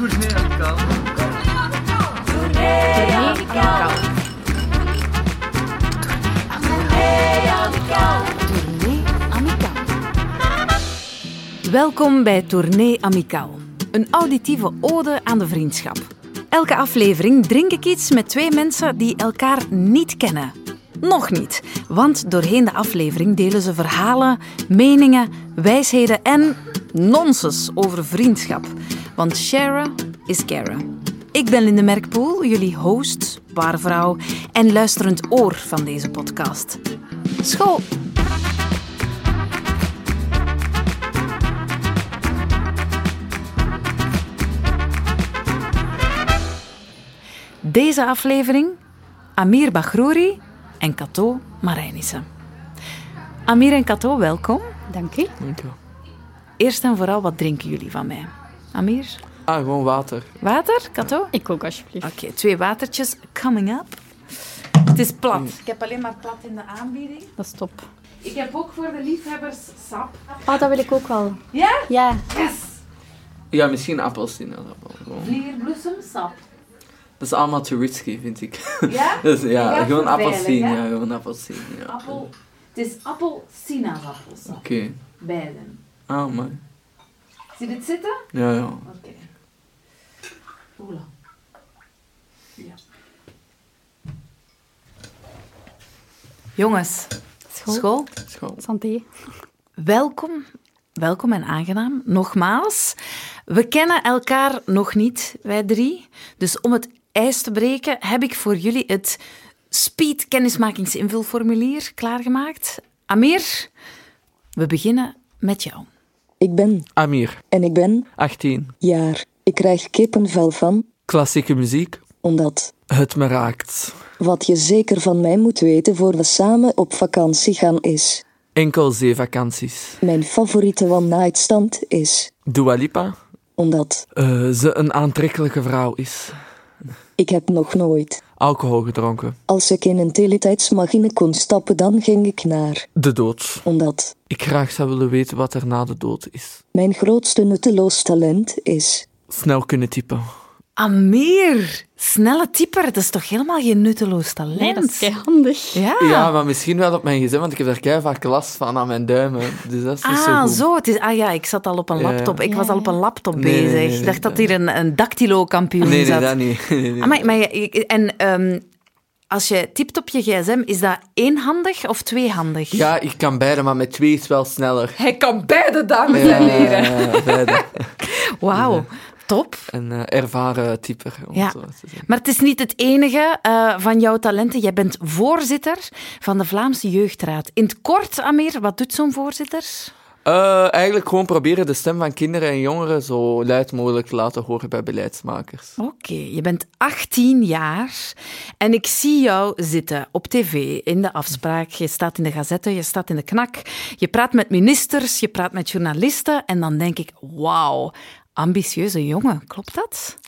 Tournee amicaal. Tournee Amicaal. Welkom bij Tournee Amicaal, een auditieve ode aan de vriendschap. Elke aflevering drink ik iets met twee mensen die elkaar niet kennen. Nog niet, want doorheen de aflevering delen ze verhalen, meningen, wijsheden en nonsens over vriendschap. Want sharen is caren. Ik ben Linde Merkpoel, jullie host, waarvrouw en luisterend oor van deze podcast. School! Deze aflevering Amir Bagrouri en Kato Marijnissen. Amir en Kato, welkom. Dank u. Dankjewel. Eerst en vooral, wat drinken jullie van mij? Amir, Ah, gewoon water. water? Kato? Ik ook, alsjeblieft. Oké, twee watertjes. Coming up. Het is plat. Ik heb alleen maar plat in de aanbieding. Dat is top. Ik heb ook voor de liefhebbers sap. Oh, dat wil ik ook wel. Ja? Ja. Yes! Ja, misschien appelsinappel. Gewoon. Vlierbloesemsap. Dat is allemaal te risky, vind ik. Ja? Dus ja, gewoon appelsien. Ja, gewoon appelsien. Ja. Appel. Het is appelsinasappelsap. Oké. Beiden. Ah, mooi. Zie je dit zitten? Ja, ja. Oké. Oela. Ja. Jongens, School. school. School. Santé. Welkom, welkom en aangenaam. Nogmaals, we kennen elkaar nog niet, wij drie. Dus om het ijs te breken, heb ik voor jullie het Speed kennismakingsinvulformulier klaargemaakt. Amir, we beginnen met jou. Ik ben Amir, en ik ben 18. jaar. Ik krijg kippenvel van, Klassieke muziek. omdat Het me raakt. wat je zeker van mij moet weten voor we samen op vakantie gaan is. Enkel zeevakanties. Mijn favoriete one-night stand is, Dua Lipa. omdat eh, ze een aantrekkelijke vrouw is. Ik heb nog nooit. Alcohol gedronken. Als ik in een teletijdsmachine kon stappen, dan ging ik naar, De dood. omdat Ik graag zou willen weten wat er na de dood is. mijn grootste nutteloos talent is. Snel kunnen typen. Amir, snelle typer, dat is toch helemaal geen nutteloos talent? Nee, dat is handig. Ja. Ja, maar misschien wel op mijn gsm, want ik heb daar keihard vaak last van aan mijn duimen. Dus dat is zo Ah, goed. zo. Het is, ah ja, ik zat al op een Ja. laptop. Ik was al op een laptop Nee, nee, bezig. nee, nee, ik dacht dat nee. hier een, een dactylo-kampioen Nee, nee, zat. dat niet. Nee, nee. Ah, maar, maar en ehm, als je typt op je gsm, is dat éénhandig of tweehandig? Ja, ik kan beide, maar met twee is wel sneller. Hij kan beide, dames en heren. ja, beide. Wauw, top. Een eh, ervaren typer, om Ja. zo te. Maar het is niet het enige eh, van jouw talenten. Jij bent voorzitter van de Vlaamse Jeugdraad. In het kort, Amir, wat doet zo'n voorzitter? Eh, eigenlijk gewoon proberen de stem van kinderen en jongeren zo luid mogelijk te laten horen bij beleidsmakers. Oké, je bent 18 jaar en ik zie jou zitten op tv in de afspraak. Je staat in de gazette, je staat in de knak. Je praat met ministers, je praat met journalisten. En dan denk ik, wauw, ambitieuze jongen. Klopt dat?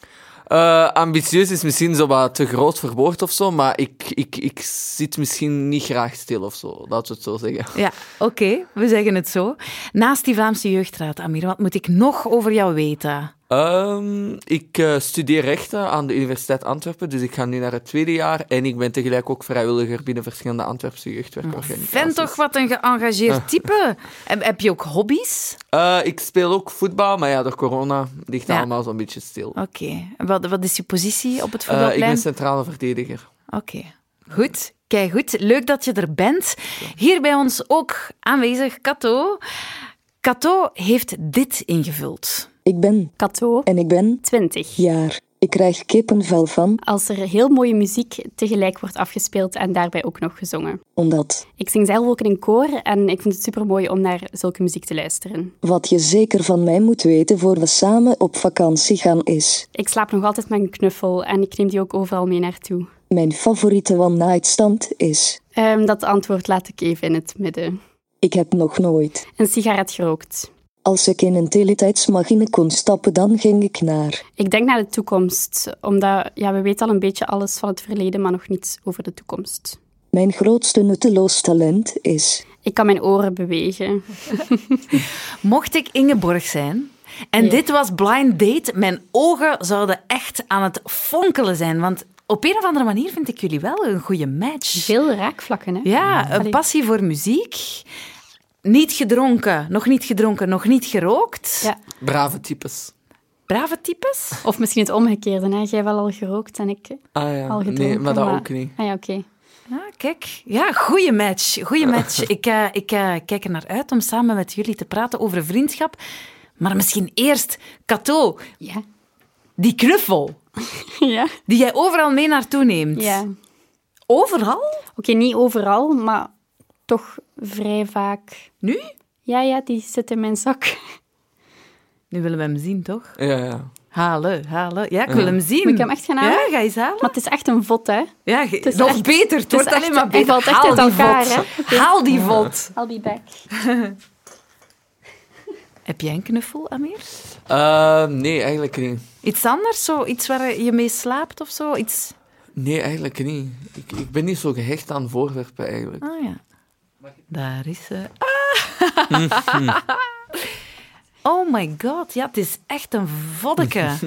Eh, ambitieus is misschien zo wat te groot voor woord of zo, maar ik, ik, ik zit misschien niet graag stil of zo, laten we het zo zeggen. Ja, oké, we zeggen het zo. Naast die Vlaamse Jeugdraad, Amir, wat moet ik nog over jou weten? Ehm, ik eh, studeer rechten aan de Universiteit Antwerpen, dus ik ga nu naar het tweede jaar en ik ben tegelijk ook vrijwilliger binnen verschillende Antwerpse jeugdwerkorganisaties. Vent toch wat een geëngageerd type. Heb, heb je ook hobby's? Eh, ik speel ook voetbal, maar ja, door corona ligt Ja. allemaal zo'n beetje stil. Oké, wat, wat is je positie op het Eh, ik voetbalplein? ben centrale verdediger. Oké, goed. Kijk goed, leuk dat je er bent. Hier bij ons ook aanwezig Kato. Kato heeft dit ingevuld. Ik ben Kato, en ik ben 20. jaar. Ik krijg kippenvel van, Als er heel mooie muziek tegelijk wordt afgespeeld en daarbij ook nog gezongen. omdat Ik zing zelf ook in een koor en ik vind het supermooi om naar zulke muziek te luisteren. wat je zeker van mij moet weten voor we samen op vakantie gaan is. Ik slaap nog altijd met een knuffel en ik neem die ook overal mee naartoe. Mijn favoriete one-night stand is. Ehm, dat antwoord laat ik even in het midden. Ik heb nog nooit. Een sigaret gerookt. Als ik in een teletijdsmachine kon stappen, dan ging ik naar. Ik denk naar de toekomst, omdat ja, we weten al een beetje alles van het verleden, maar nog niets over de toekomst. Mijn grootste nutteloos talent is. Ik kan mijn oren bewegen. Mocht ik Ingeborg zijn En dit was Blind Date. Mijn ogen zouden echt aan het fonkelen zijn. Want op een of andere manier vind ik jullie wel een goede match. Veel raakvlakken, hè? Ja, een passie voor muziek. Niet gedronken, nog niet gedronken, nog niet gerookt. Ja. Brave types. Brave types. Of misschien het omgekeerde, hè? Jij wel al gerookt en ik Ah al ja, gedronken. nee, maar dat ook niet. Ah ja, oké. Ah, kijk. Ja, goede match. Goeie match. ik eh, ik eh, kijk er naar uit om samen met jullie te praten over vriendschap. Maar misschien eerst, Cato, Ja. die knuffel ja. die jij overal mee naartoe neemt. Ja. Overal? Oké, niet overal, maar toch vrij vaak. Nu? Ja, ja, die zit in mijn zak. Nu willen we hem zien, toch? Ja, ja. Halen, halen. Ja, ik wil hem zien. Moet ik hem echt gaan halen? Ja, ga eens halen. Maar het is echt een vod, hè? Ja, ge- is nog echt- beter. Het het is wordt alleen echt- maar beter. valt echt Haal uit die elkaar, hè. Haal die vod. I'll be back. Heb jij een knuffel, Amir? Eh, nee, eigenlijk niet. Iets anders? Zo, iets waar je mee slaapt of zo? Iets... Nee, eigenlijk niet. Ik, ik ben niet zo gehecht aan voorwerpen, eigenlijk. Ah ja. Daar is ze. Ah. Oh my god, ja, het is echt een voddeke.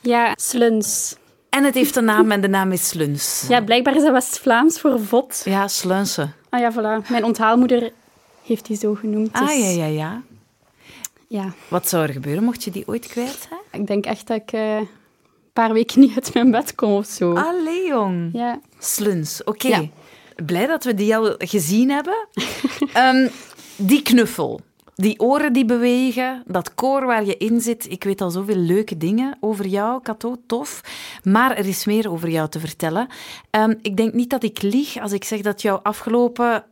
Ja, sluns. en het heeft een naam en de naam is Sluns. Ja, blijkbaar is dat West-Vlaams voor vod. Ja, Slunsen. Ah ja, voilà. Mijn onthaalmoeder heeft die zo genoemd. Ah dus ja, ja, ja. ja, Wat zou er gebeuren mocht je die ooit kwijt zijn? ik denk echt dat ik eh, een paar weken niet uit mijn bed kom of zo. Allee, jong. Ja. Sluns, oké. Ja. Blij dat we die al gezien hebben. Ehm, die knuffel, die oren die bewegen, dat koor waar je in zit. Ik weet al zoveel leuke dingen over jou, Kato, tof. Maar er is meer over jou te vertellen. Ehm, ik denk niet dat ik lieg als ik zeg dat jouw afgelopen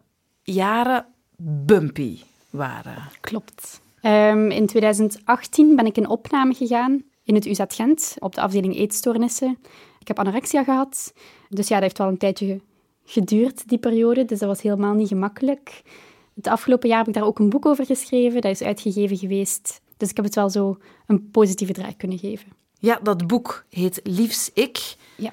jaren bumpy waren. Klopt. Ehm, in 2018 ben ik in opname gegaan in het UZ Gent op de afdeling eetstoornissen. Ik heb anorexia gehad, dus ja, dat heeft wel een tijdje geduurd, die periode. Dus dat was helemaal niet gemakkelijk. Het afgelopen jaar heb ik daar ook een boek over geschreven. Dat is uitgegeven geweest. Dus ik heb het wel zo een positieve draai kunnen geven. Ja, dat boek heet Liefs Ik. Ja.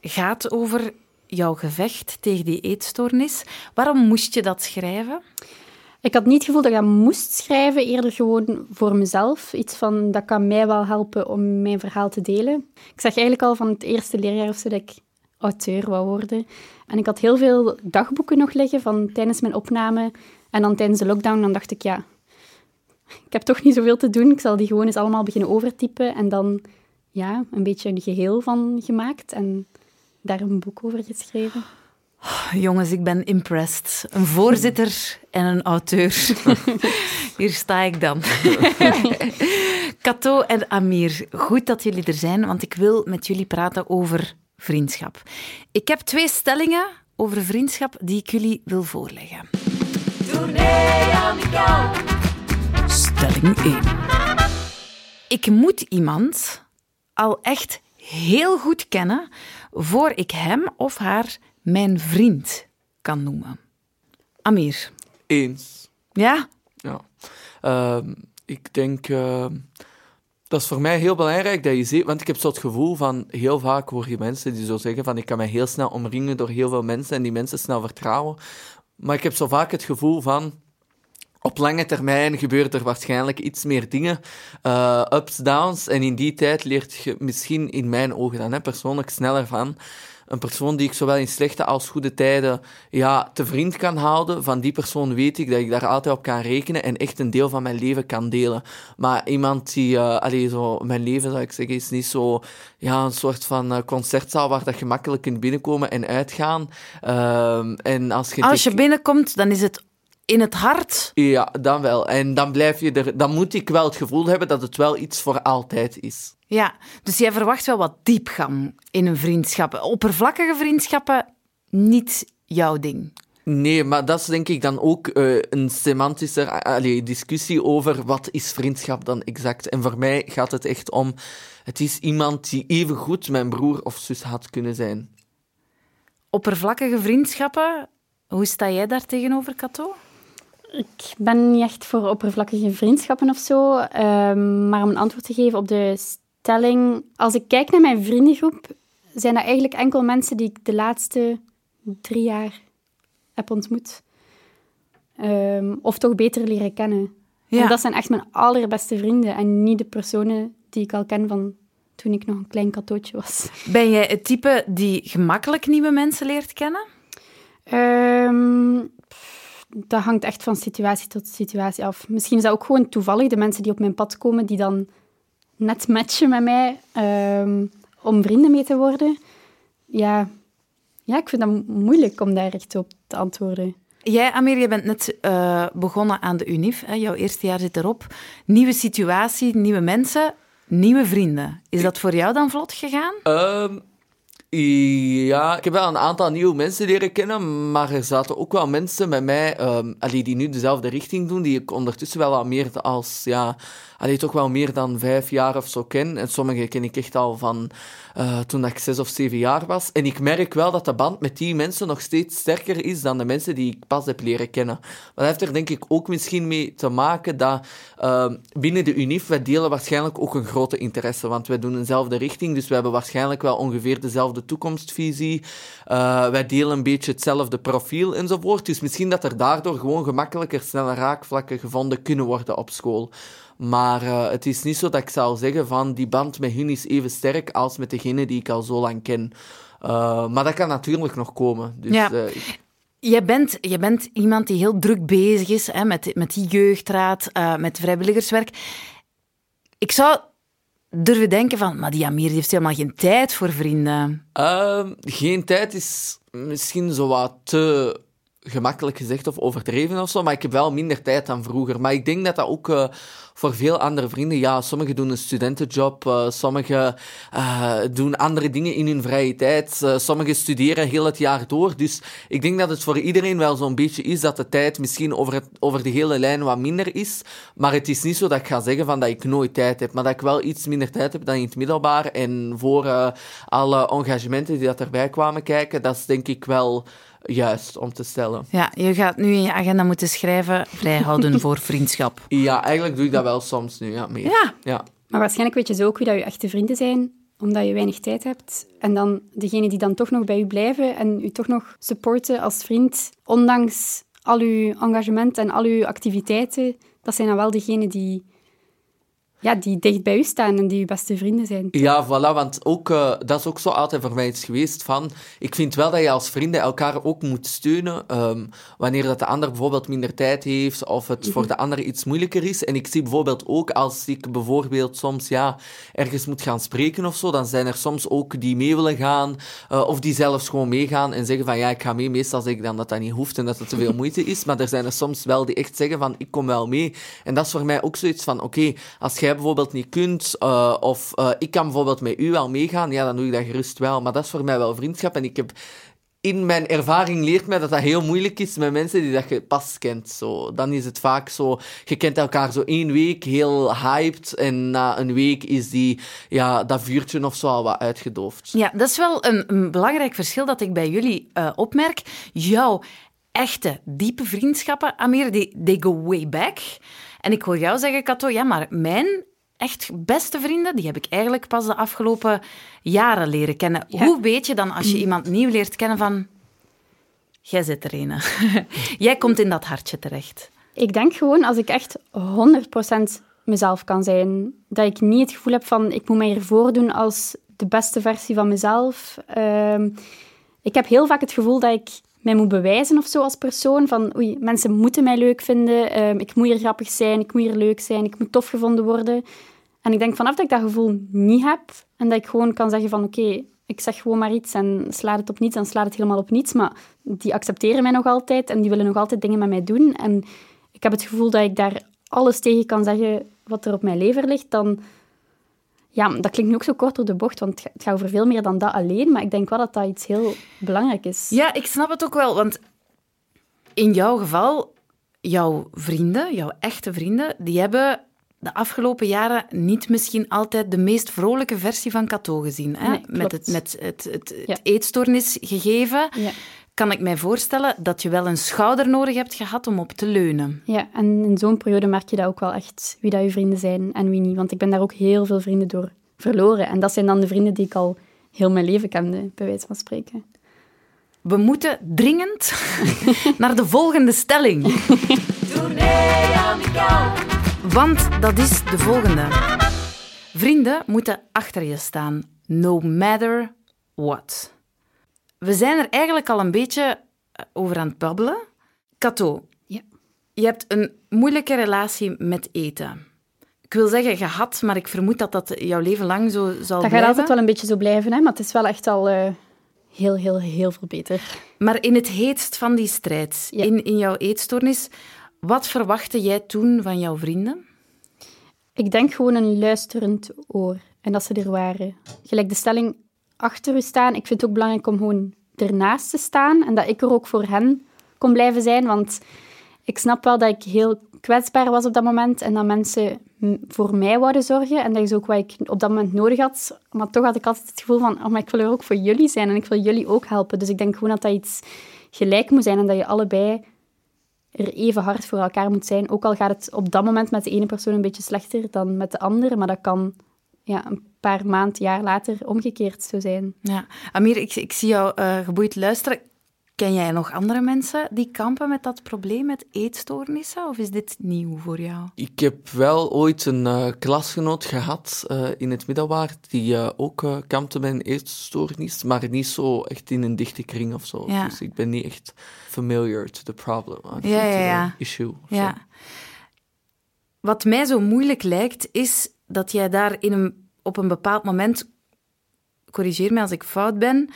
Gaat over jouw gevecht tegen die eetstoornis. Waarom moest je dat schrijven? Ik had niet het gevoel dat ik dat moest schrijven, eerder gewoon voor mezelf. Iets van, dat kan mij wel helpen om mijn verhaal te delen. Ik zag eigenlijk al van het eerste leerjaar of zo dat ik auteur wou worden. En ik had heel veel dagboeken nog liggen van tijdens mijn opname. En dan tijdens de lockdown, dan dacht ik, ja, ik heb toch niet zoveel te doen. Ik zal die gewoon eens allemaal beginnen overtypen. En dan, ja, een beetje een geheel van gemaakt. En daar een boek over geschreven. Jongens, ik ben impressed. Een voorzitter en een auteur. Hier sta ik dan. Kato en Amir, goed dat jullie er zijn, want ik wil met jullie praten over vriendschap. Ik heb twee stellingen over vriendschap die ik jullie wil voorleggen. Stelling 1. Ik moet iemand al echt heel goed kennen voor ik hem of haar mijn vriend kan noemen. Amir. Eens. Ja? Ja. Ehm, ik denk... ehm, dat is voor mij heel belangrijk dat je ziet... Want ik heb zo het gevoel van... Heel vaak hoor je mensen die zo zeggen van... Ik kan mij heel snel omringen door heel veel mensen en die mensen snel vertrouwen. Maar ik heb zo vaak het gevoel van... Op lange termijn gebeuren er waarschijnlijk iets meer dingen. eh, ups, downs. En in die tijd leert je misschien in mijn ogen dan hè, persoonlijk sneller van een persoon die ik zowel in slechte als goede tijden ja, te vriend kan houden. Van die persoon weet ik dat ik daar altijd op kan rekenen en echt een deel van mijn leven kan delen. Maar iemand die, allee, zo, mijn leven zou ik zeggen, is niet zo ja, een soort van eh, concertzaal waar dat je makkelijk kunt binnenkomen en uitgaan. Ehm, en als je, Als je binnenkomt, dan is het in het hart. ja, dan wel. En dan blijf je er, dan moet ik wel het gevoel hebben dat het wel iets voor altijd is. Ja, dus jij verwacht wel wat diepgang in een vriendschap. Oppervlakkige vriendschappen, niet jouw ding. Nee, maar dat is denk ik dan ook eh, een semantische eh, allee, discussie over wat is vriendschap dan exact. En voor mij gaat het echt om, het is iemand die even goed mijn broer of zus had kunnen zijn. Oppervlakkige vriendschappen, hoe sta jij daar tegenover, Kato? Ik ben niet echt voor oppervlakkige vriendschappen of zo. ehm, maar om een antwoord te geven op de stelling. Als ik kijk naar mijn vriendengroep, zijn dat eigenlijk enkel mensen die ik de laatste drie jaar heb ontmoet. Ehm, of toch beter leren kennen. Ja. En dat zijn echt mijn allerbeste vrienden en niet de personen die ik al ken van toen ik nog een klein katootje was. Ben jij het type die gemakkelijk nieuwe mensen leert kennen? Um, dat hangt echt van situatie tot situatie af. Misschien is dat ook gewoon toevallig de mensen die op mijn pad komen, die dan net matchen met mij um, om vrienden mee te worden. Ja, ja, ik vind dat moeilijk om daar echt op te antwoorden. Jij, Amir, je bent net uh, begonnen aan de UNIF. Hè? Jouw eerste jaar zit erop. Nieuwe situatie, nieuwe mensen, nieuwe vrienden. Is dat voor jou dan vlot gegaan? Um, ja, ik heb wel een aantal nieuwe mensen leren kennen, maar er zaten ook wel mensen met mij um, die nu dezelfde richting doen, die ik ondertussen wel al meer als, ja, allee, toch wel meer dan vijf jaar of zo ken. En sommige ken ik echt al van uh, toen ik zes of zeven jaar was. En ik merk wel dat de band met die mensen nog steeds sterker is dan de mensen die ik pas heb leren kennen. Dat heeft er denk ik ook misschien mee te maken dat uh, binnen de UNIF, wij delen waarschijnlijk ook een grote interesse, want wij doen eenzelfde richting, dus we hebben waarschijnlijk wel ongeveer dezelfde toekomstvisie. Uh, wij delen een beetje hetzelfde profiel enzovoort. Dus misschien dat er daardoor gewoon gemakkelijker, sneller raakvlakken gevonden kunnen worden op school. Maar uh, het is niet zo dat ik zou zeggen van die band met hun is even sterk als met degene die ik al zo lang ken. Uh, maar dat kan natuurlijk nog komen. Dus, ja. Je bent, je bent iemand die heel druk bezig is hè, met, met die jeugdraad, met vrijwilligerswerk. Ik zou durven denken van, maar die Amir heeft helemaal geen tijd voor vrienden. Ehm, geen tijd is misschien zo wat te gemakkelijk gezegd of overdreven of zo, maar ik heb wel minder tijd dan vroeger. Maar ik denk dat dat ook uh, voor veel andere vrienden, ja, sommigen doen een studentenjob, uh, sommigen uh, doen andere dingen in hun vrije tijd, sommigen studeren heel het jaar door. Dus ik denk dat het voor iedereen wel zo'n beetje is dat de tijd misschien over, over de hele lijn wat minder is. Maar het is niet zo dat ik ga zeggen van dat ik nooit tijd heb, maar dat ik wel iets minder tijd heb dan in het middelbaar. En voor alle engagementen die dat erbij kwamen kijken, dat is denk ik wel juist om te stellen. Ja, je gaat nu in je agenda moeten schrijven vrijhouden voor vriendschap. Ja, eigenlijk doe ik dat wel soms nu, ja. Meer. Ja. ja. Maar waarschijnlijk weet je zo ook wie dat je echte vrienden zijn, omdat je weinig tijd hebt. En dan degene die dan toch nog bij u blijven en u toch nog supporten als vriend, ondanks al uw engagement en al uw activiteiten, dat zijn dan wel degenen die ja, die dicht bij u staan en die uw beste vrienden zijn. Ja, voilà, want ook, uh, dat is ook zo altijd voor mij iets geweest van... Ik vind wel dat je als vrienden elkaar ook moet steunen um, wanneer dat de ander bijvoorbeeld minder tijd heeft of het voor mhm. de ander iets moeilijker is. En ik zie bijvoorbeeld ook als ik bijvoorbeeld soms ja, ergens moet gaan spreken of zo, dan zijn er soms ook die mee willen gaan uh, of die zelfs gewoon meegaan en zeggen van ja, ik ga mee. Meestal zeg ik dan dat dat niet hoeft en dat het te veel moeite is, maar er zijn er soms wel die echt zeggen van ik kom wel mee. En dat is voor mij ook zoiets van oké, okay, als jij jij bijvoorbeeld niet kunt, uh, of uh, ik kan bijvoorbeeld met u wel meegaan, ja, dan doe ik dat gerust wel. Maar dat is voor mij wel vriendschap. En ik heb in mijn ervaring leert mij dat dat heel moeilijk is met mensen die dat je pas kent. Zo. Dan is het vaak zo, je kent elkaar zo één week heel hyped en na een week is die, ja, dat vuurtje of zo al wat uitgedoofd. Ja, dat is wel een, een belangrijk verschil dat ik bij jullie uh, opmerk. Jouw echte, diepe vriendschappen, Amir, die they go way back. En ik hoor jou zeggen, Kato, ja, maar mijn echt beste vrienden, die heb ik eigenlijk pas de afgelopen jaren leren kennen. Hoe weet je dan als je iemand nieuw leert kennen van... Jij zit er een. Jij komt in dat hartje terecht. Ik denk gewoon, als ik echt 100% mezelf kan zijn, dat ik niet het gevoel heb van ik moet mij hier voordoen als de beste versie van mezelf. Uh, ik heb heel vaak het gevoel dat ik mij moet bewijzen of zo als persoon. Van oei, mensen moeten mij leuk vinden. Um, ik moet hier grappig zijn, ik moet hier leuk zijn, ik moet tof gevonden worden. En ik denk vanaf dat ik dat gevoel niet heb en dat ik gewoon kan zeggen van oké, ik zeg gewoon maar iets en slaat het op niets en slaat het helemaal op niets. Maar die accepteren mij nog altijd en die willen nog altijd dingen met mij doen. En ik heb het gevoel dat ik daar alles tegen kan zeggen wat er op mijn lever ligt, dan ja, dat klinkt nu ook zo kort door de bocht, want het gaat over veel meer dan dat alleen. Maar ik denk wel dat dat iets heel belangrijk is. Ja, ik snap het ook wel. Want in jouw geval, jouw vrienden, jouw echte vrienden, die hebben de afgelopen jaren niet misschien altijd de meest vrolijke versie van Cato gezien. Hè? met het, met het, het, het eetstoornis gegeven. Ja kan ik mij voorstellen dat je wel een schouder nodig hebt gehad om op te leunen. Ja, en in zo'n periode merk je dat ook wel echt, wie dat je vrienden zijn en wie niet. Want ik ben daar ook heel veel vrienden door verloren. En dat zijn dan de vrienden die ik al heel mijn leven kende, bij wijze van spreken. We moeten dringend naar de volgende stelling. Want dat is de volgende. Vrienden moeten achter je staan, no matter what. We zijn er eigenlijk al een beetje eh, over aan het babbelen. Kato, Ja. je hebt een moeilijke relatie met eten. Ik wil zeggen gehad, maar ik vermoed dat dat jouw leven lang zo zal Dat blijven. gaat altijd wel een beetje zo blijven, hè? maar het is wel echt al eh, heel, heel, heel veel beter. Maar in het heetst van die strijd, Ja. in, in jouw eetstoornis, wat verwachtte jij toen van jouw vrienden? Ik denk gewoon een luisterend oor. En dat ze er waren. Gelijk de stelling achter u staan. Ik vind het ook belangrijk om gewoon ernaast te staan. En dat ik er ook voor hen kon blijven zijn. Want ik snap wel dat ik heel kwetsbaar was op dat moment. En dat mensen voor mij wouden zorgen. En dat is ook wat ik op dat moment nodig had. Maar toch had ik altijd het gevoel van... Oh, maar ik wil er ook voor jullie zijn. En ik wil jullie ook helpen. Dus ik denk gewoon dat dat iets gelijk moet zijn. En dat je allebei er even hard voor elkaar moet zijn. Ook al gaat het op dat moment met de ene persoon een beetje slechter dan met de andere, maar dat kan ja, een paar maand, jaar later omgekeerd zo zijn. Ja. Amir, ik, ik zie jou eh, geboeid luisteren. Ken jij nog andere mensen die kampen met dat probleem met eetstoornissen? Of is dit nieuw voor jou? Ik heb wel ooit een eh, klasgenoot gehad eh, in het middelbaar die ook eh, kampte met een eetstoornis, maar niet zo echt in een dichte kring of zo. Ja. Dus ik ben niet echt familiar to the problem. Ja, ja, issue. Ja. Wat mij zo moeilijk lijkt, is dat jij daar in een, op een bepaald moment, corrigeer me als ik fout ben,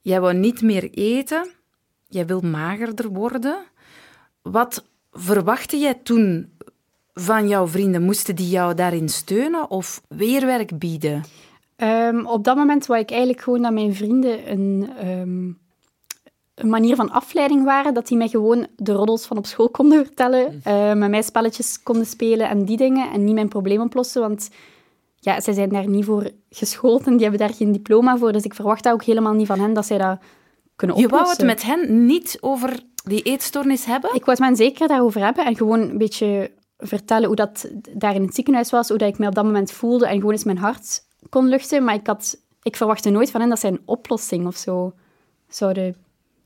jij wou niet meer eten, jij wil magerder worden. Wat verwachtte jij toen van jouw vrienden? Moesten die jou daarin steunen of weerwerk bieden? Ehm, op dat moment wou ik eigenlijk gewoon dat mijn vrienden een, ehm, een manier van afleiding waren. Dat die mij gewoon de roddels van op school konden vertellen. eh, met mij spelletjes konden spelen en die dingen. En niet mijn probleem oplossen. Want ja, zij zijn daar niet voor geschoold en die hebben daar geen diploma voor. Dus ik verwacht dat ook helemaal niet van hen, dat zij dat kunnen Je oplossen. wou het met hen niet over die eetstoornis hebben? Ik wou het met hen zeker daarover hebben en gewoon een beetje vertellen hoe dat daar in het ziekenhuis was, hoe dat ik me op dat moment voelde en gewoon eens mijn hart kon luchten. Maar ik, had, ik verwachtte nooit van hen dat zij een oplossing of zo zouden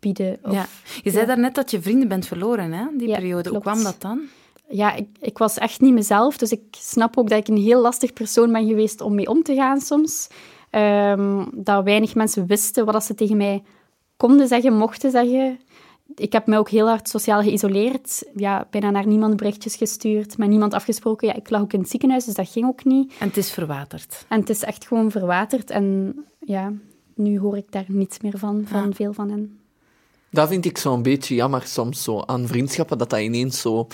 bieden. Of, ja. Je zei ja. daarnet dat je vrienden bent verloren, hè, die Ja, periode. Hoe klopt. kwam dat dan? Ja, ik, ik was echt niet mezelf. Dus ik snap ook dat ik een heel lastig persoon ben geweest om mee om te gaan soms. Ehm, dat weinig mensen wisten wat dat ze tegen mij konden zeggen, mochten zeggen. Ik heb mij ook heel hard sociaal geïsoleerd. Ja, bijna naar niemand berichtjes gestuurd, met niemand afgesproken. Ja, ik lag ook in het ziekenhuis, dus dat ging ook niet. En het is verwaterd. En het is echt gewoon verwaterd. En ja, nu hoor ik daar niets meer van, van veel van hen. Dat vind ik zo'n beetje jammer soms zo aan vriendschappen, dat dat ineens zo...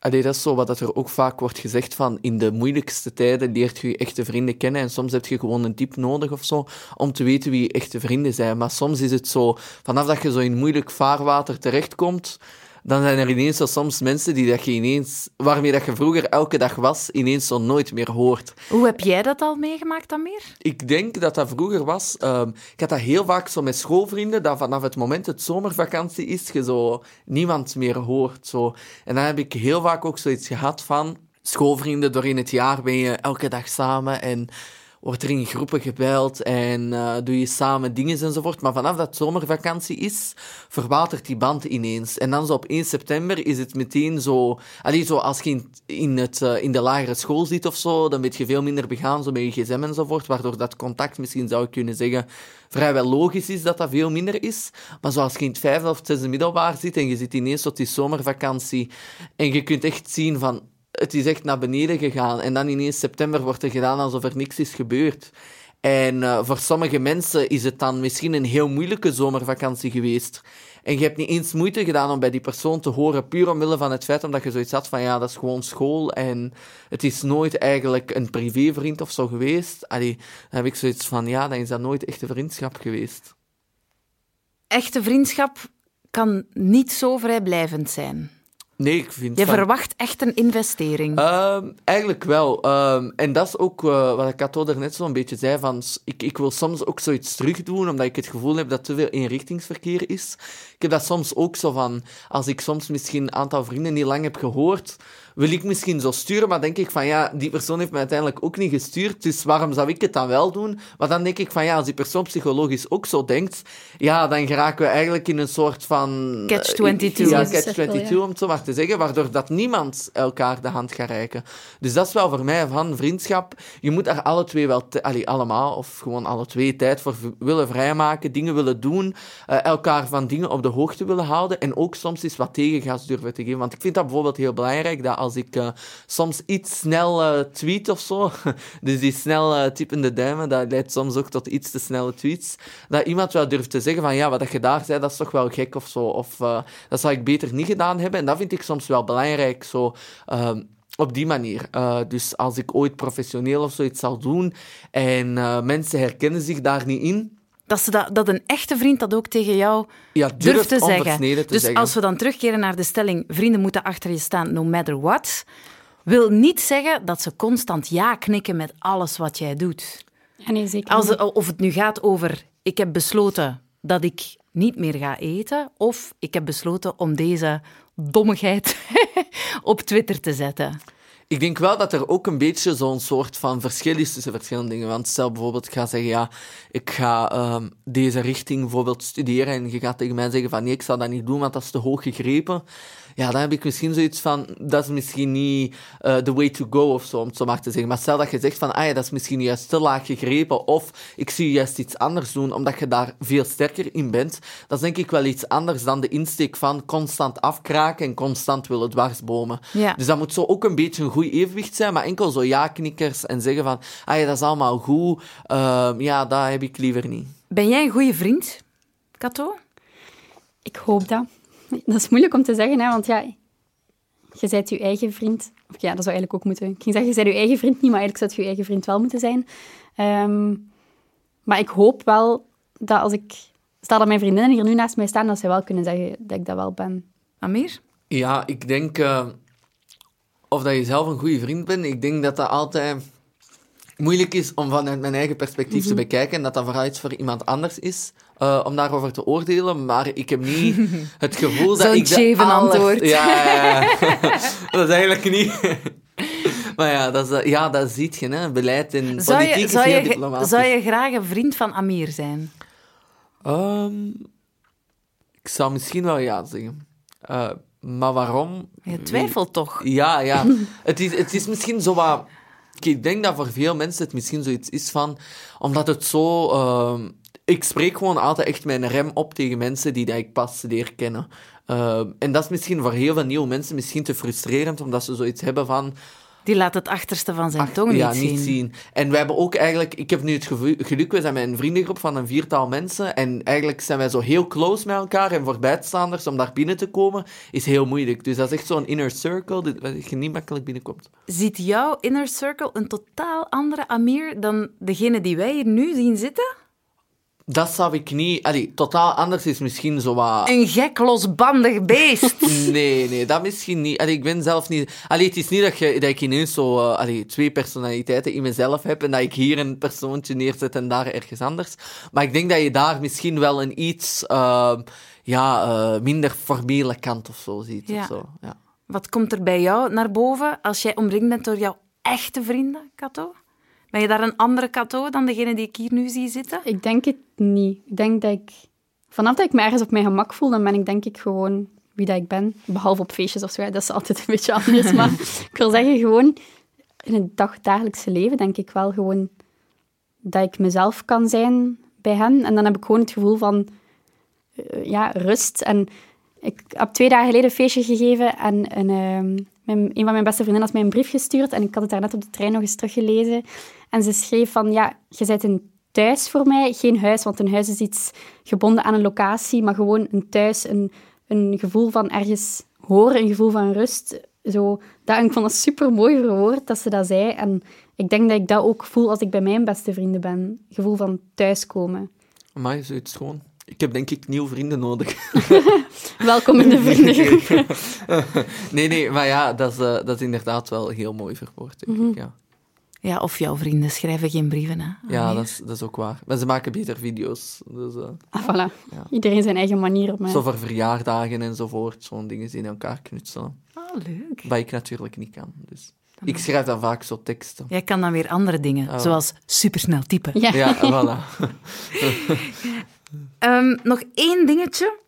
Allee, dat is zo wat dat er ook vaak wordt gezegd van in de moeilijkste tijden leert je je echte vrienden kennen en soms heb je gewoon een tip nodig of zo om te weten wie je echte vrienden zijn. Maar soms is het zo, vanaf dat je zo in moeilijk vaarwater terechtkomt, dan zijn er ineens zo soms mensen die dat je ineens, waarmee dat je vroeger elke dag was, ineens zo nooit meer hoort. Hoe heb jij dat al meegemaakt, Amir? Ik denk dat dat vroeger was. ehm, ik had dat heel vaak zo met schoolvrienden, dat vanaf het moment het zomervakantie is, je zo niemand meer hoort. Zo. En dan heb ik heel vaak ook zoiets gehad van schoolvrienden. Door in het jaar ben je elke dag samen en wordt er in groepen gebeld en eh, doe je samen dingen enzovoort. Maar vanaf dat zomervakantie is, verwatert die band ineens. En dan zo op 1 september is het meteen zo... Allee, zo als je in, het, eh, in de lagere school zit of zo, dan ben je veel minder begaan zo met je gsm enzovoort, waardoor dat contact misschien zou ik kunnen zeggen vrijwel logisch is dat dat veel minder is. Maar zoals je in het vijfde of zesde middelbaar zit en je zit ineens tot die zomervakantie en je kunt echt zien van het is echt naar beneden gegaan. En dan ineens september wordt er gedaan alsof er niks is gebeurd. En eh, voor sommige mensen is het dan misschien een heel moeilijke zomervakantie geweest. En je hebt niet eens moeite gedaan om bij die persoon te horen, puur omwille van het feit omdat je zoiets had van ja, dat is gewoon school en het is nooit eigenlijk een privévriend of zo geweest. Allee, dan heb ik zoiets van ja, dan is dat nooit echt een vriendschap geweest. Echte vriendschap kan niet zo vrijblijvend zijn. Nee, ik vind Je van- verwacht echt een investering. Ehm, eigenlijk wel. Ehm, en dat is ook eh, wat Kato net zo'n beetje zei. Van, ik, ik wil soms ook zoiets terugdoen, omdat ik het gevoel heb dat te veel eenrichtingsverkeer is. Ik heb dat soms ook zo van, als ik soms misschien een aantal vrienden niet lang heb gehoord, wil ik misschien zo sturen, maar denk ik van ja, die persoon heeft me uiteindelijk ook niet gestuurd, dus waarom zou ik het dan wel doen? Maar dan denk ik van ja, als die persoon psychologisch ook zo denkt, ja, dan geraken we eigenlijk in een soort van... Catch-22. Ja, Cirkel, catch-22, ja. om het zo maar te zeggen, waardoor dat niemand elkaar de hand gaat reiken. Dus dat is wel voor mij van vriendschap. Je moet er alle twee wel, allee, allemaal, of gewoon alle twee tijd voor willen vrijmaken, dingen willen doen, eh, elkaar van dingen op de hoogte willen houden en ook soms eens wat tegengas durven te geven. Want ik vind dat bijvoorbeeld heel belangrijk, dat als ik eh, soms iets snel eh, tweet of zo, dus die snel typende duimen, dat leidt soms ook tot iets te snelle tweets, dat iemand wel durft te zeggen van ja, wat je daar zei, dat is toch wel gek of zo, of eh, dat zou ik beter niet gedaan hebben. En dat vind ik soms wel belangrijk, zo... ehm, op die manier. Dus als ik ooit professioneel of zoiets zal doen en mensen herkennen zich daar niet in, Dat, ze dat, dat een echte vriend dat ook tegen jou ja, durft te zeggen. te dus zeggen. als we dan terugkeren naar de stelling, vrienden moeten achter je staan, no matter what, wil niet zeggen dat ze constant ja knikken met alles wat jij doet. Ja, nee, zeker Als of het nu gaat over, ik heb besloten dat ik niet meer ga eten, of ik heb besloten om deze dommigheid op Twitter te zetten. Ik denk wel dat er ook een beetje zo'n soort van verschil is tussen verschillende dingen. Want stel bijvoorbeeld, ik ga zeggen, ja, ik ga ehm, deze richting bijvoorbeeld studeren en je gaat tegen mij zeggen van nee, ik zal dat niet doen, want dat is te hoog gegrepen. Ja, dan heb ik misschien zoiets van, dat is misschien niet eh, the way to go of zo, om het zo maar te zeggen. Maar stel dat je zegt van, ah ja, dat is misschien juist te laag gegrepen, of ik zie juist iets anders doen, omdat je daar veel sterker in bent. Dat is denk ik wel iets anders dan de insteek van constant afkraken en constant willen dwarsbomen. Ja. Dus dat moet zo ook een beetje een goed evenwicht zijn, maar enkel zo ja-knikkers en zeggen van, ah ja, dat is allemaal goed, Ehm, ja, dat heb ik liever niet. Ben jij een goede vriend, Kato? Ik hoop dat. Dat is moeilijk om te zeggen, hè, want ja, je bent je eigen vriend. Of ja, dat zou eigenlijk ook moeten. Ik ging zeggen, je bent je eigen vriend niet, maar eigenlijk zou het je eigen vriend wel moeten zijn. Ehm, maar ik hoop wel dat als ik... Stel dat mijn vriendinnen hier nu naast mij staan, dat zij wel kunnen zeggen dat ik dat wel ben. Amir? Ja, ik denk, eh, of dat je zelf een goede vriend bent, ik denk dat dat altijd moeilijk is om vanuit mijn eigen perspectief te bekijken en dat dat vooral iets voor iemand anders is. Eh, om daarover te oordelen, maar ik heb niet het gevoel dat Zo'n ik Cheven aller- antwoord. Ja, ja, ja. dat is eigenlijk niet. maar ja, dat, is, ja, dat ziet je, hè. Beleid en Zou politiek je, is zou, heel je, diplomatisch. zou je graag een vriend van Amir zijn? Ehm, ik zou misschien wel ja zeggen. Eh, maar waarom? Je twijfelt toch? Ja, ja. het, is, het is misschien zo wat... Ik denk dat voor veel mensen het misschien zoiets is van... Omdat het zo... ehm, ik spreek gewoon altijd echt mijn rem op tegen mensen die dat ik pas leer kennen. Ehm, en dat is misschien voor heel veel nieuwe mensen misschien te frustrerend, omdat ze zoiets hebben van... Die laat het achterste van zijn tong ja, niet, niet zien. zien. En wij hebben ook eigenlijk... Ik heb nu het geluk, we zijn met een vriendengroep van een viertal mensen. En eigenlijk zijn wij zo heel close met elkaar. En voor buitenstaanders, om daar binnen te komen, is heel moeilijk. Dus dat is echt zo'n inner circle, die- waar je niet makkelijk binnenkomt. Ziet jouw inner circle een totaal andere Amir dan degene die wij hier nu zien zitten? Dat zou ik niet... Allee, totaal anders is misschien zo wat... Een gek, losbandig beest. Nee, nee, dat misschien niet. Allee, ik ben zelf niet... Allee, het is niet dat, je, dat ik ineens zo eh, allee, twee personaliteiten in mezelf heb en dat ik hier een persoontje neerzet en daar ergens anders. Maar ik denk dat je daar misschien wel een iets eh, ja, eh, minder formele kant of zo ziet. Ja. Of zo. Ja. Wat komt er bij jou naar boven als jij omringd bent door jouw echte vrienden, Kato? Ben je daar een andere Kato dan degene die ik hier nu zie zitten? Ik denk het niet. Ik denk dat ik... Vanaf dat ik me ergens op mijn gemak voel, dan ben ik denk ik gewoon wie dat ik ben. Behalve op feestjes of zo, dat is altijd een beetje anders. Maar ik wil zeggen, gewoon in het dag, dagelijkse leven denk ik wel gewoon dat ik mezelf kan zijn bij hen. En dan heb ik gewoon het gevoel van eh, ja, rust. En ik heb twee dagen geleden een feestje gegeven en een, ehm, een van mijn beste vriendinnen had mij een brief gestuurd en ik had het daar net op de trein nog eens teruggelezen. En ze schreef van, ja, je bent een thuis voor mij, geen huis, want een huis is iets gebonden aan een locatie, maar gewoon een thuis, een, een gevoel van ergens horen, een gevoel van rust. Zo, dat, ik vond dat super mooi verwoord dat ze dat zei. En ik denk dat ik dat ook voel als ik bij mijn beste vrienden ben. Gevoel van thuiskomen. Maar zoiets gewoon... Ik heb denk ik nieuwe vrienden nodig. Welkom in de vriendengroep. nee, nee, maar ja, dat is, eh, dat is inderdaad wel heel mooi verwoord, denk Mhm. ik, ja. Ja, of jouw vrienden schrijven geen brieven, hè? Ja, dat is, dat is ook waar. Maar ze maken beter video's. Dus, eh, Ah, voilà. Ja. Iedereen zijn eigen manier op mij. Zo voor verjaardagen enzovoort. Zo'n dingen die in elkaar knutselen. Oh, leuk. Wat ik natuurlijk niet kan. Dus. Ik schrijf dan vaak zo teksten. Jij kan dan weer andere dingen, Oh. zoals supersnel typen. Ja. Ja, voilà. Ehm, nog één dingetje.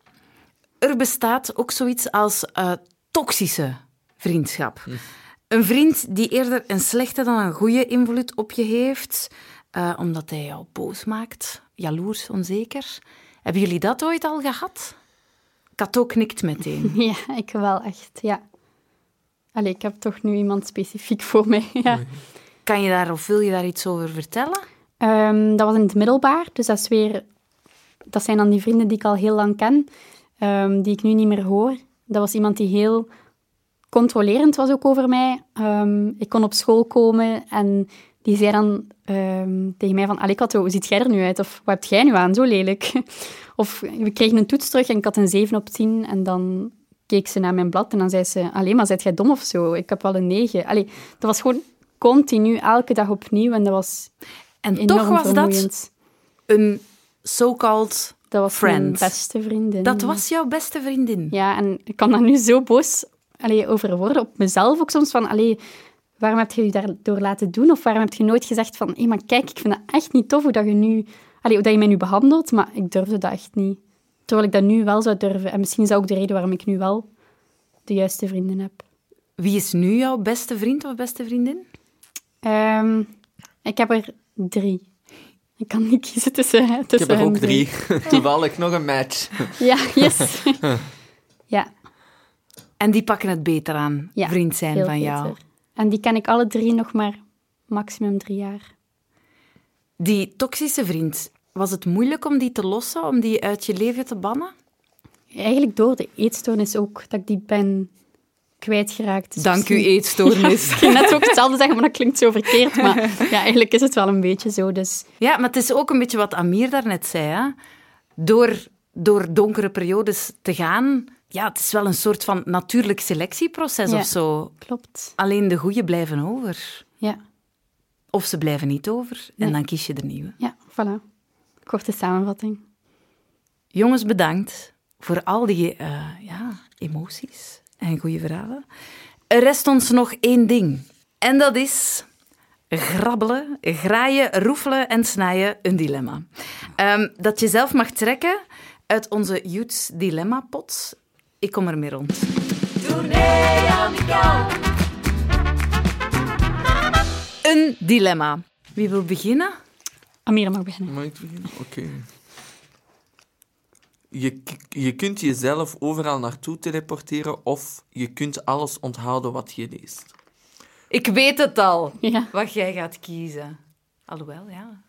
Er bestaat ook zoiets als eh, toxische vriendschap. Een vriend die eerder een slechte dan een goede invloed op je heeft, eh, omdat hij jou boos maakt, jaloers, onzeker. Hebben jullie dat ooit al gehad? Kato knikt meteen. Ja, ik wel echt, ja. Allee, ik heb toch nu iemand specifiek voor mij. Ja. Kan je daar of wil je daar iets over vertellen? Ehm, dat was in het middelbaar, dus dat is weer... Dat zijn dan die vrienden die ik al heel lang ken, ehm, die ik nu niet meer hoor. Dat was iemand die heel controlerend was ook over mij. Ehm, ik kon op school komen en die zei dan ehm, tegen mij van... Allee, Kato, hoe ziet jij er nu uit? Of wat heb jij nu aan? Zo lelijk. Of we kregen een toets terug en ik had een 7 op 10 en dan keek ze naar mijn blad en dan zei ze... Allee, maar zet jij dom of zo? Ik heb wel een 9. Allee, dat was gewoon continu, elke dag opnieuw en dat was En enorm toch was dat een so-called Dat was friend. mijn beste vriendin. Dat was jouw beste vriendin. Ja, en ik kan daar nu zo boos allee, over worden, op mezelf ook soms, van, allee, waarom heb je je daardoor laten doen? Of waarom heb je nooit gezegd van, hé, maar kijk, ik vind dat echt niet tof hoe dat je nu, allee, hoe dat je mij nu behandelt, maar ik durfde dat echt niet. Terwijl ik dat nu wel zou durven. En misschien is dat ook de reden waarom ik nu wel de juiste vrienden heb. Wie is nu jouw beste vriend of beste vriendin? Ehm, ik heb er drie. Ik kan niet kiezen tussen, tussen Ik heb er ook drie. Toevallig nog een match. Ja, yes. ja. En die pakken het beter aan, Ja, vriend zijn van jou. En die ken ik alle drie nog maar maximum drie jaar. Die toxische vriend, was het moeilijk om die te lossen, om die uit je leven te bannen? Eigenlijk door de eetstoornis ook, dat ik die ben kwijtgeraakt. Dus Dank u, eetstoornis. Ik ging net ook hetzelfde zeggen, maar dat klinkt zo verkeerd. Maar ja, eigenlijk is het wel een beetje zo. Dus Ja, maar het is ook een beetje wat Amir daarnet zei. Hè? Door, door donkere periodes te gaan, ja, het is wel een soort van natuurlijk selectieproces Ja. of zo. klopt. Alleen de goeie blijven over. Ja, Of ze blijven niet over en Nee. dan kies je de nieuwe. ja voilà. Korte samenvatting. Jongens, bedankt voor al die eh, ja, emoties en goede verhalen. Er rest ons nog één ding. En dat is grabbelen, graaien, roefelen en snijden een dilemma. Ehm, dat je zelf mag trekken uit onze Youths Dilemma pot. Ik kom ermee rond. Een dilemma. Wie wil beginnen? Amira mag beginnen. Mag ik beginnen? Oké. Je, je kunt jezelf overal naartoe teleporteren of je kunt alles onthouden wat je leest. Ik weet het al. Ja. Wat jij gaat kiezen. Alhoewel, ja.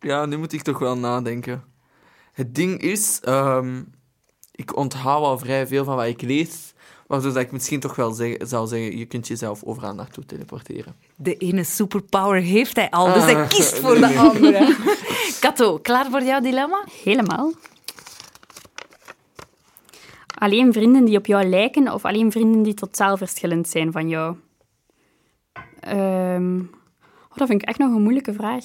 Ja, nu moet ik toch wel nadenken. Het ding is, ehm, ik onthoud al vrij veel van wat ik lees, waardoor dat ik misschien toch wel zeg- zou zeggen, je kunt jezelf overal naartoe teleporteren. De ene superpower heeft hij al, dus hij kiest voor nee, de nee. andere. Kato, klaar voor jouw dilemma? Helemaal. Alleen vrienden die op jou lijken of alleen vrienden die totaal verschillend zijn van jou? Ehm, oh, dat vind ik echt nog een moeilijke vraag.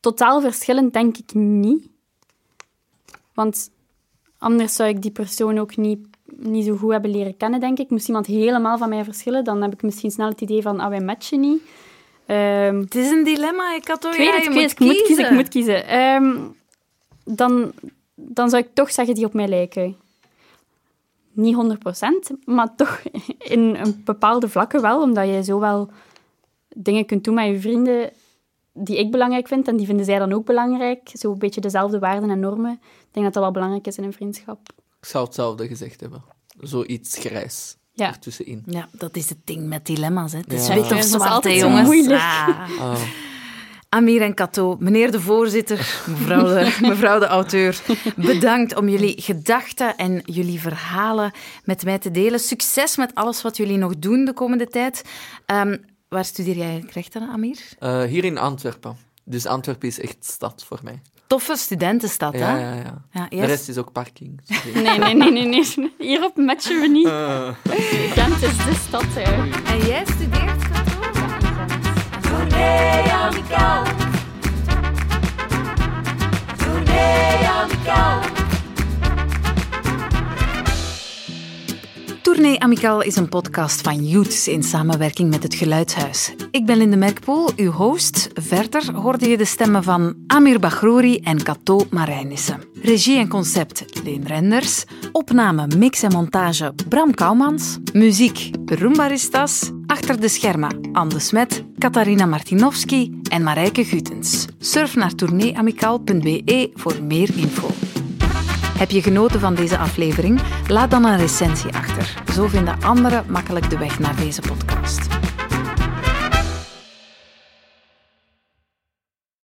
Totaal verschillend denk ik niet. Want anders zou ik die persoon ook niet, niet zo goed hebben leren kennen, denk ik. Moest iemand helemaal van mij verschillen, dan heb ik misschien snel het idee van, ah, wij matchen niet. Ehm, Het is een dilemma, ik had ik weet het, ik weet het. Ik moet kiezen, ik moet kiezen. Ehm, dan, dan zou ik toch zeggen die op mij lijken. Niet 100%, maar toch in een bepaalde vlakken wel, omdat je zo wel dingen kunt doen met je vrienden die ik belangrijk vind en die vinden zij dan ook belangrijk. Zo een beetje dezelfde waarden en normen. Ik denk dat dat wel belangrijk is in een vriendschap. Ik zou hetzelfde gezegd hebben. Zoiets grijs Ja. ertussenin. Ja, dat is het ding met dilemma's. Hè. Het is Ja. wit of Dat is zwart, hè, jongens. moeilijk. Ah. Ah, Amir en Kato, meneer de voorzitter, mevrouw de, mevrouw de auteur, bedankt om jullie gedachten en jullie verhalen met mij te delen. Succes met alles wat jullie nog doen de komende tijd. Ehm, waar studeer jij rechten, Amir? eh, hier in Antwerpen. Dus Antwerpen is echt stad voor mij toffe studentenstad, hè? Ja, ja, ja. ja. De rest is ook parking. nee, nee, nee, nee, nee. Hierop matchen we niet. Eh. Gent is de stad, hè. En jij studeert Tournee. Tournee kou. Amical is een podcast van Youths in samenwerking met het Geluidshuis. Ik ben Linde Merkpoel, uw host. Verder hoorde je de stemmen van Amir Bagrouri en Cato Marijnissen. Regie en concept Leen Renders. Opname, mix en montage Bram Kouwmans. Muziek Roombaristas. Achter de schermen Anne Smet, Katarina Martinovski en Marijke Gutens. Surf naar tourneeamicaal.be voor meer info. Heb je genoten van deze aflevering? Laat dan een recensie achter. Zo vinden anderen makkelijk de weg naar deze podcast.